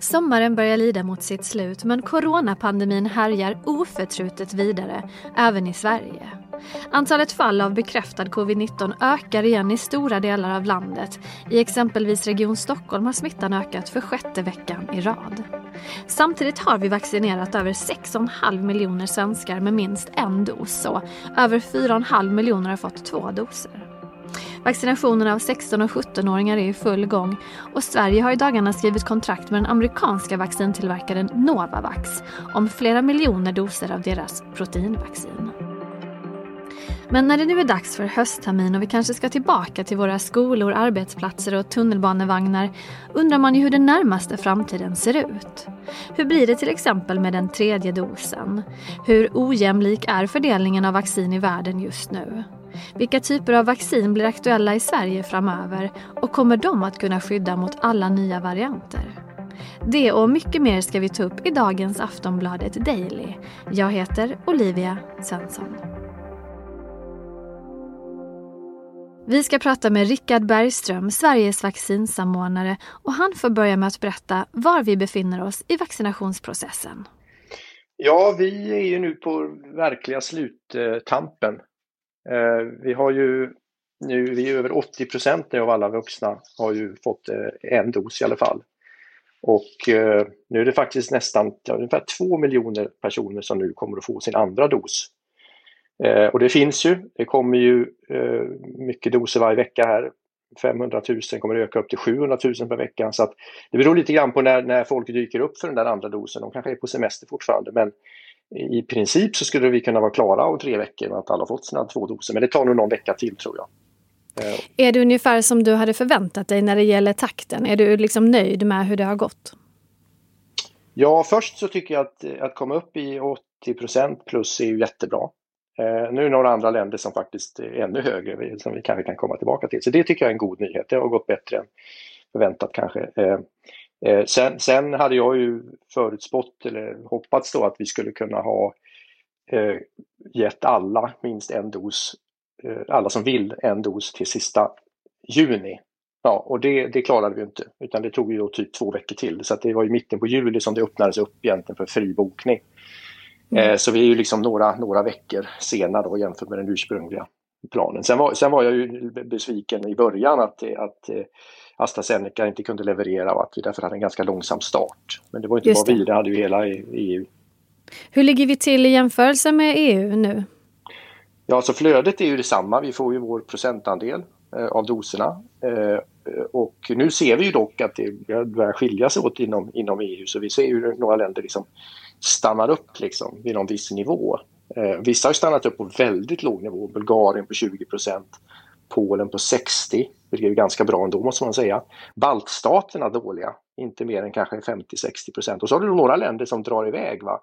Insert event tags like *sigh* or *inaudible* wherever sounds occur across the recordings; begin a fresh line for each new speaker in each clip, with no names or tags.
Sommaren börjar lida mot sitt slut men coronapandemin härjar oförtrutet vidare, även i Sverige. Antalet fall av bekräftad covid-19 ökar igen i stora delar av landet. I exempelvis Region Stockholm har smittan ökat för sjätte veckan i rad. Samtidigt har vi vaccinerat över 6,5 miljoner svenskar med minst en dos och över 4,5 miljoner har fått två doser. Vaccinationen av 16 och 17-åringar är i full gång och Sverige har i dagarna skrivit kontrakt med den amerikanska vaccintillverkaren Novavax om flera miljoner doser av deras proteinvaccin. Men när det nu är dags för hösttermin och vi kanske ska tillbaka till våra skolor, arbetsplatser och tunnelbanevagnar undrar man ju hur den närmaste framtiden ser ut. Hur blir det till exempel med den tredje dosen? Hur ojämlik är fördelningen av vaccin i världen just nu? Vilka typer av vaccin blir aktuella i Sverige framöver och kommer de att kunna skydda mot alla nya varianter? Det och mycket mer ska vi ta upp i dagens Aftonbladet Daily. Jag heter Olivia Svensson. Vi ska prata med Rickard Bergström, Sveriges vaccinsamordnare och han får börja med att berätta var vi befinner oss i vaccinationsprocessen.
Ja, vi är ju nu på verkliga sluttampen. Eh, vi har ju nu, vi är över 80 procent av alla vuxna har ju fått eh, en dos i alla fall. Och eh, nu är det faktiskt nästan ungefär två miljoner personer som nu kommer att få sin andra dos. Och det finns ju, det kommer ju mycket doser varje vecka här. 500 000 kommer att öka upp till 700 000 per vecka. Så att det beror lite grann på när, när folk dyker upp för den där andra dosen. De kanske är på semester fortfarande men i princip så skulle vi kunna vara klara om tre veckor med att alla fått sina två doser. Men det tar nog någon vecka till tror jag.
Eh, är det ungefär som du hade förväntat dig när det gäller takten? Är du liksom nöjd med hur det har gått?
Ja, först så tycker jag att, att komma upp i 80% plus är ju jättebra. Eh, nu är det några andra länder som faktiskt är ännu högre som vi kanske kan komma tillbaka till. Så det tycker jag är en god nyhet. Det har gått bättre än förväntat kanske. Eh, Eh, sen, sen, hade jag ju förutspått eller hoppats då att vi skulle kunna ha eh, gett alla minst en dos, eh, alla som vill en dos till sista juni. Ja, och det, det klarade vi inte, utan det tog ju då typ två veckor till. Så det var i mitten på juli som det öppnades upp egentligen för fri bokning. Mm. Eh, så vi är ju liksom några, några veckor senare då jämfört med den ursprungliga planen. Sen var, sen var jag ju besviken i början att, att eh, AstraZeneca inte kunde leverera och att vi därför hade en ganska långsam start. Men det var inte Just bara vi, det hade ju hela EU.
Hur ligger vi till i jämförelse med EU nu?
Ja, så flödet är ju detsamma. Vi får ju vår procentandel eh, av doserna. Eh, och nu ser vi ju dock att det börjar skilja sig åt inom, inom EU så vi ser ju några länder liksom stannar upp liksom vid någon viss nivå. Eh, vissa har stannat upp på väldigt låg nivå, Bulgarien på 20% Polen på 60, vilket är ganska bra ändå måste man säga. Baltstaterna dåliga, inte mer än kanske 50-60% Och så har du några länder som drar iväg. Va?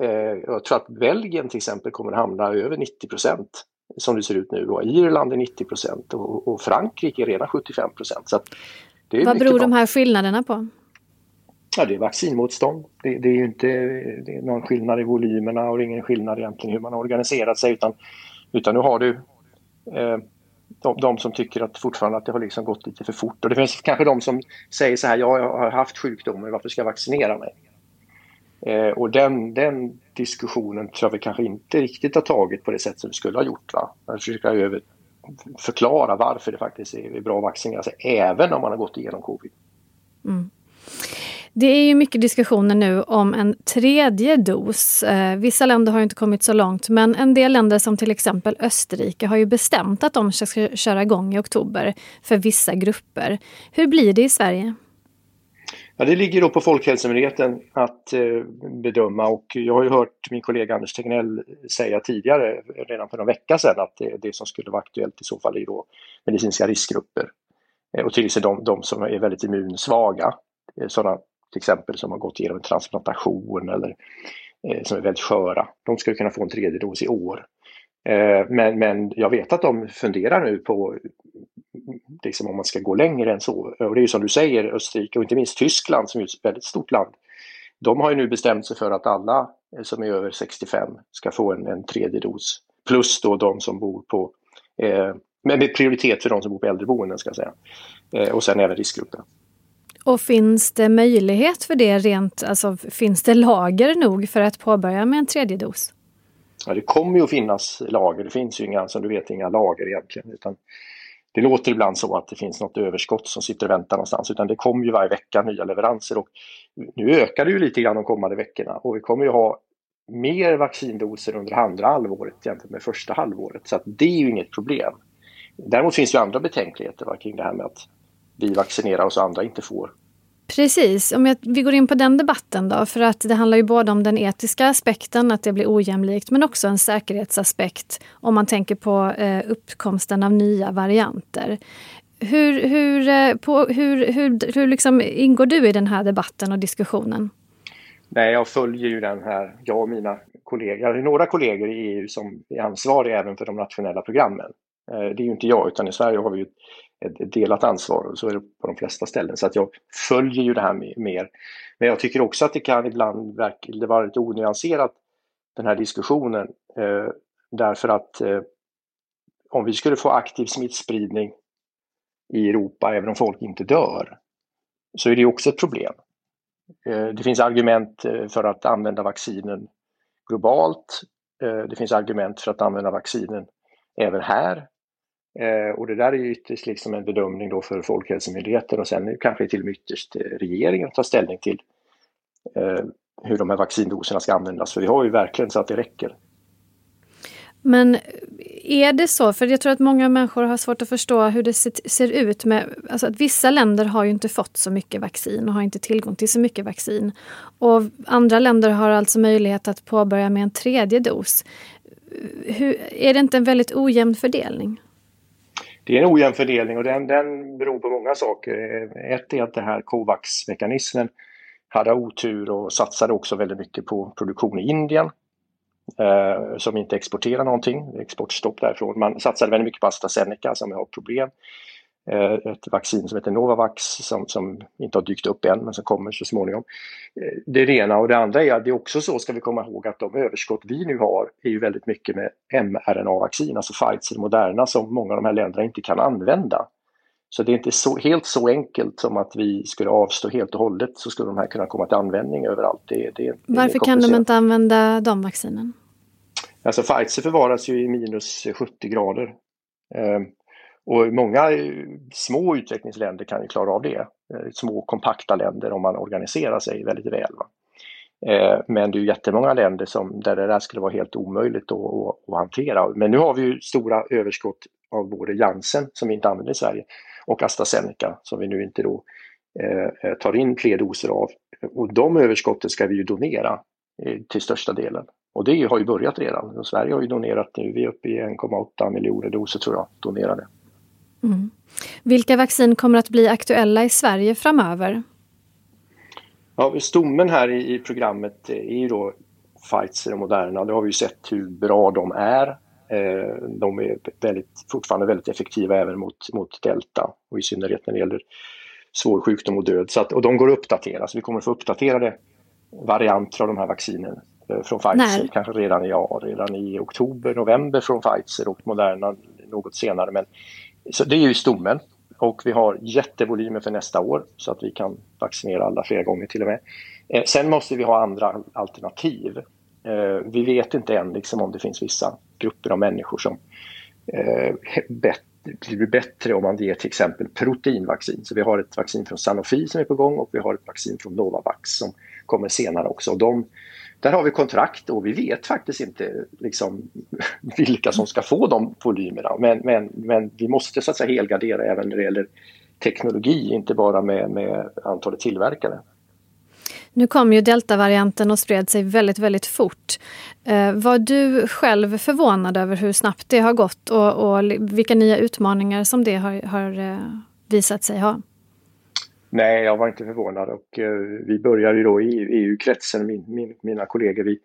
Eh, jag tror att Belgien till exempel kommer att hamna över 90% som det ser ut nu. Och Irland är 90 och, och Frankrike är redan 75 så
Vad beror bra. de här skillnaderna på?
Ja, det är vaccinmotstånd. Det, det är ju inte det är någon skillnad i volymerna och ingen skillnad egentligen hur man har organiserat sig utan, utan nu har du eh, de, de, som tycker att fortfarande att det har liksom gått lite för fort. Och det finns kanske de som säger så här, jag har haft sjukdomen, varför ska jag vaccinera mig? Eh, och den, den diskussionen tror jag vi kanske inte riktigt har tagit på det sätt som vi skulle ha gjort. Va? Att försöka över, förklara varför det faktiskt är bra att vaccinera sig, även om man har gått igenom covid. Mm.
Det är ju mycket diskussioner nu om en tredje dos. Eh, vissa länder har inte kommit så långt men en del länder som till exempel Österrike har ju bestämt att de ska köra igång i oktober för vissa grupper. Hur blir det i Sverige?
Ja, det ligger då på Folkhälsomyndigheten att eh, bedöma och jag har ju hört min kollega Anders Tegnell säga tidigare, redan för någon vecka sedan, att det, det som skulle vara aktuellt i så fall är då medicinska riskgrupper. Eh, och till exempel de, de som är väldigt immunsvaga, eh, sådana till exempel som har gått igenom en transplantation eller eh, som är väldigt sköra. De ska kunna få en tredje dos i år. Eh, men, men jag vet att de funderar nu på liksom, om man ska gå längre än så. Och det är ju som du säger, Österrike och inte minst Tyskland som är ett väldigt stort land. De har ju nu bestämt sig för att alla som är över 65 ska få en, en tredje dos. Plus då de som bor på, eh, med prioritet för de som bor på äldreboenden ska jag säga. Eh, och sen även riskgrupperna.
Och finns det möjlighet för det rent, alltså finns det lager nog för att påbörja med en tredje dos?
Ja, det kommer ju att finnas lager. Det finns ju inga, som du vet, inga lager egentligen. Utan det låter ibland så att det finns något överskott som sitter och väntar någonstans. Utan det kommer ju varje vecka nya leveranser. Och nu ökar det ju lite grann de kommande veckorna. Och vi kommer ju ha mer vaccindoser under andra halvåret jämfört med första halvåret. Så att det är ju inget problem. Däremot finns det andra betänkligheter kring det här med att vi vaccinerar oss och andra inte får.
Precis, om jag, vi går in på den debatten då, för att det handlar ju både om den etiska aspekten, att det blir ojämlikt, men också en säkerhetsaspekt om man tänker på eh, uppkomsten av nya varianter. Hur, hur, eh, på, hur, hur, hur liksom ingår du i den här debatten och diskussionen?
Nej, jag följer ju den här, jag och mina kollegor, några kollegor i EU som är ansvariga även för de nationella programmen. Eh, det är ju inte jag, utan i Sverige har vi ju ett delat ansvar och så är det på de flesta ställen. Så att jag följer ju det här mer. Men jag tycker också att det kan ibland verkligen vara lite onyanserat den här diskussionen. Eh, därför att eh, om vi skulle få aktiv smittspridning i Europa, även om folk inte dör, så är det också ett problem. Eh, det finns argument eh, för att använda vaccinen globalt. Eh, det finns argument för att använda vaccinen även här. Eh, och det där är ytterst liksom en bedömning då för Folkhälsomyndigheten och sen kanske till och med ytterst eh, regeringen tar ställning till eh, hur de här vaccindoserna ska användas. För vi har ju verkligen så att det räcker.
Men är det så? För jag tror att många människor har svårt att förstå hur det ser ut. Med, alltså att vissa länder har ju inte fått så mycket vaccin och har inte tillgång till så mycket vaccin. Och andra länder har alltså möjlighet att påbörja med en tredje dos. Hur, är det inte en väldigt ojämn fördelning?
Det är en ojämn fördelning och den, den beror på många saker. Ett är att den här Covax-mekanismen hade otur och satsade också väldigt mycket på produktion i Indien eh, som inte exporterar någonting. Exportstopp därifrån. Man satsade väldigt mycket på AstraZeneca som har problem. Eh, ett vaccin som heter Novavax som, som inte har dykt upp än men som kommer så småningom. Eh, det är det ena och det andra är att det är också så, ska vi komma ihåg, att de överskott vi nu har är ju väldigt mycket med mRNA-vaccin, alltså Pfizer och Moderna som många av de här länderna inte kan använda. Så det är inte så, helt så enkelt som att vi skulle avstå helt och hållet så skulle de här kunna komma till användning överallt. Det, det,
Varför kan de inte använda de vaccinen?
Alltså Pfizer förvaras ju i minus 70 grader. Och många eh, små utvecklingsländer kan ju klara av det. Eh, små kompakta länder om man organiserar sig väldigt väl. Va? Eh, men det är ju jättemånga länder som, där det där skulle vara helt omöjligt att, att, att hantera. Men nu har vi ju stora överskott av både Janssen, som vi inte använder i Sverige, och AstraZeneca som vi nu inte då eh, tar in fler doser av. Och de överskotten ska vi ju donera eh, till största delen. Och det har ju börjat redan. Sverige har ju donerat nu, vi är uppe i 1,8 miljoner doser tror jag, donerade.
Mm. Vilka vaccin kommer att bli aktuella i Sverige framöver?
Ja, stommen här i, i programmet är ju då Pfizer och Moderna. Det har vi ju sett hur bra de är. Eh, de är väldigt, fortfarande väldigt effektiva även mot, mot delta och i synnerhet när det gäller svår sjukdom och död. Så att, och de går att uppdatera, så vi kommer att få uppdaterade varianter av de här vaccinen eh, från Pfizer, Nej. kanske redan i, ja, redan i oktober, november från Pfizer och Moderna något senare. Men, så det är ju stommen och vi har jättevolymer för nästa år så att vi kan vaccinera alla flera gånger till och med. Eh, sen måste vi ha andra alternativ. Eh, vi vet inte än liksom, om det finns vissa grupper av människor som eh, blir bättre om man ger till exempel proteinvaccin. Så vi har ett vaccin från Sanofi som är på gång och vi har ett vaccin från Novavax som kommer senare också. Och de, där har vi kontrakt och vi vet faktiskt inte liksom, *laughs* vilka som ska få de volymerna. Men, men, men vi måste så att säga helgardera även när det gäller teknologi, inte bara med, med antalet tillverkare.
Nu kom ju deltavarianten och spred sig väldigt, väldigt fort. Eh, var du själv förvånad över hur snabbt det har gått och, och vilka nya utmaningar som det har, har eh, visat sig ha?
Nej, jag var inte förvånad och eh, vi började ju då i EU-kretsen, min, min, mina kollegor, vi,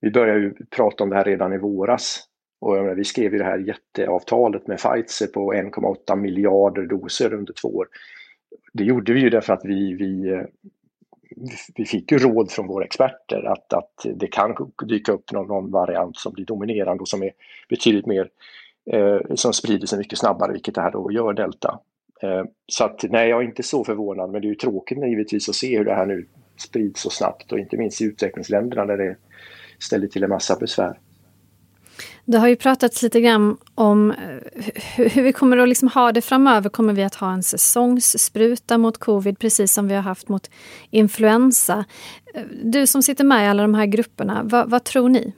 vi började ju prata om det här redan i våras. Och menar, vi skrev ju det här jätteavtalet med Pfizer på 1,8 miljarder doser under två år. Det gjorde vi ju därför att vi, vi, eh, vi fick ju råd från våra experter att, att det kan dyka upp någon, någon variant som blir dominerande och som är betydligt mer, eh, som sprider sig mycket snabbare, vilket det här då gör delta. Eh, så att nej, jag är inte så förvånad, men det är ju tråkigt givetvis att se hur det här nu sprids så snabbt och inte minst i utvecklingsländerna där det ställer till en massa besvär.
Det har ju pratats lite grann om eh, hur vi kommer att liksom ha det framöver. Kommer vi att ha en säsongsspruta mot covid precis som vi har haft mot influensa? Eh, du som sitter med i alla de här grupperna, vad, vad tror ni?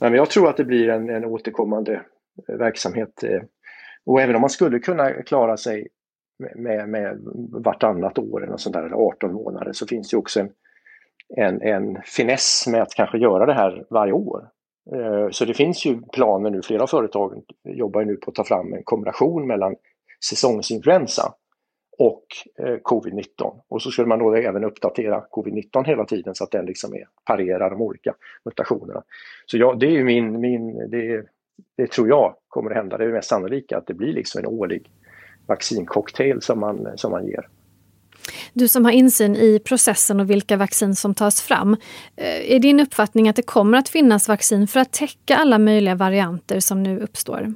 jag tror att det blir en, en återkommande verksamhet. Och även om man skulle kunna klara sig med, med vartannat år eller sånt där, 18 månader, så finns det också en, en, en finess med att kanske göra det här varje år. Eh, så det finns ju planer nu, flera företag jobbar nu på att ta fram en kombination mellan säsongsinfluensa och eh, covid-19. Och så skulle man då även uppdatera covid-19 hela tiden så att den liksom är, parerar de olika mutationerna. Så ja, det är ju min, min det, det tror jag kommer att hända, det är det mest sannolika att det blir liksom en årlig vaccincocktail som man, som man ger.
Du som har insyn i processen och vilka vaccin som tas fram. Eh, är din uppfattning att det kommer att finnas vaccin för att täcka alla möjliga varianter som nu uppstår?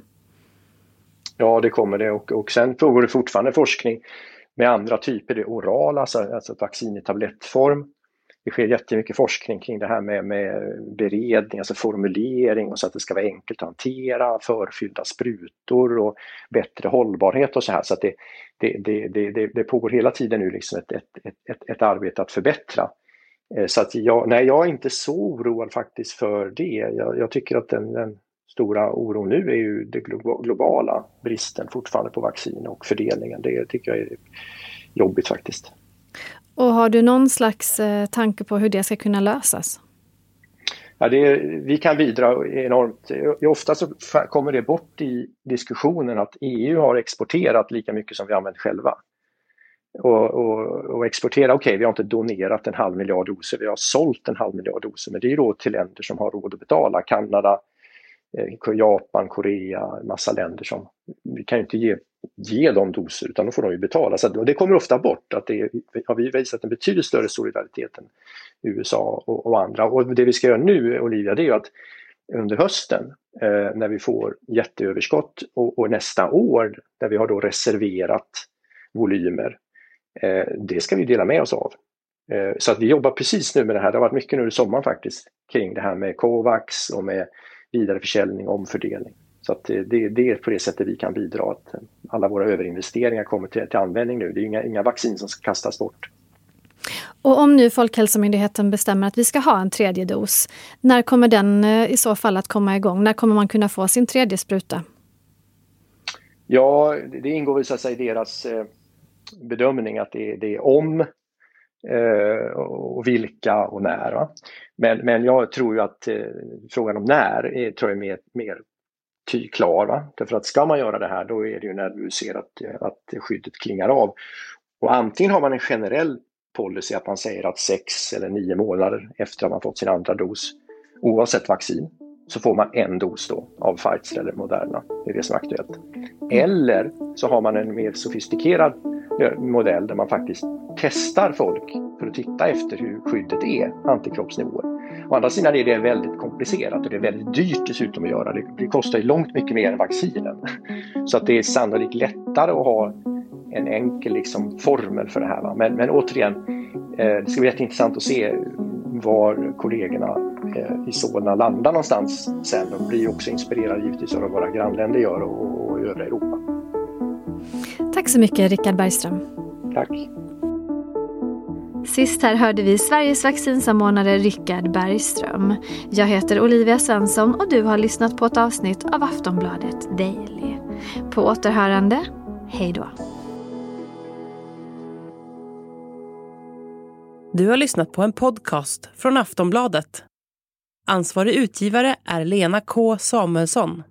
Ja, det kommer det och, och sen pågår det fortfarande forskning med andra typer, det orala, alltså, alltså vaccin i tablettform det sker jättemycket forskning kring det här med, med beredning, alltså formulering och så att det ska vara enkelt att hantera, förfyllda sprutor och bättre hållbarhet och så här. Så att det, det, det, det, det pågår hela tiden nu liksom ett, ett, ett, ett arbete att förbättra. Eh, så att jag, nej, jag är inte så oroad faktiskt för det. Jag, jag tycker att den, den, stora oron nu är ju den globala bristen fortfarande på vaccin och fördelningen. Det tycker jag är jobbigt faktiskt.
Och har du någon slags eh, tanke på hur det ska kunna lösas?
Ja, det är, vi kan bidra enormt. Ofta så kommer det bort i diskussionen att EU har exporterat lika mycket som vi använt själva. Och, och, och exportera, okej okay, vi har inte donerat en halv miljard doser, vi har sålt en halv miljard doser men det är då till länder som har råd att betala. Kanada, eh, Japan, Korea, massa länder som vi kan ju inte ge ge dem doser utan då får de ju betala. Så, och det kommer ofta bort att det har vi visat en betydligt större solidaritet än USA och, och, andra. Och det vi ska göra nu Olivia det är ju att under hösten eh, när vi får jätteöverskott och, och, nästa år där vi har då reserverat volymer. Eh, det ska vi dela med oss av. Eh, så att vi jobbar precis nu med det här. Det har varit mycket nu i sommar faktiskt kring det här med Covax och med vidareförsäljning och omfördelning. Så att det, det, är på det sättet vi kan bidra att alla våra överinvesteringar kommer till, till användning nu. Det är inga, inga vaccin som ska kastas bort.
Och om nu Folkhälsomyndigheten bestämmer att vi ska ha en tredje dos, när kommer den eh, i så fall att komma igång? När kommer man kunna få sin tredje spruta?
Ja, det ingår så att säga i deras eh, bedömning att det, det är om eh, och vilka och när. Men, men jag tror ju att frågan om när är, tror jag är mer, mer ty klar. Va? Därför att ska man göra det här då är det ju när du ser att, att skyddet klingar av. Och antingen har man en generell policy att man säger att sex eller nio månader efter att man fått sin andra dos, oavsett vaccin, så får man en dos då av Pfizer eller Moderna. Det är det som är aktuellt. Eller så har man en mer sofistikerad modell där man faktiskt testar folk för att titta efter hur skyddet är, antikroppsnivåer. Å andra sidan är det väldigt komplicerat och det är väldigt dyrt dessutom att göra. Det, det kostar ju långt mycket mer än vaccinen. Så att det är sannolikt lättare att ha en enkel liksom, formel för det här. Va? Men, men återigen, eh, det ska bli jätteintressant att se var kollegorna eh, i Solna landar någonstans sen. De blir också inspirerade givetvis av vad våra grannländer gör och, och i övriga Europa.
Tack så mycket Rickard Bergström.
Tack.
Sist här hörde vi Sveriges vaccinsamordnare Rickard Bergström. Jag heter Olivia Svensson och du har lyssnat på ett avsnitt av Aftonbladet Daily. På återhörande, hej då.
Du har lyssnat på en podcast från Aftonbladet. Ansvarig utgivare är Lena K Samuelsson.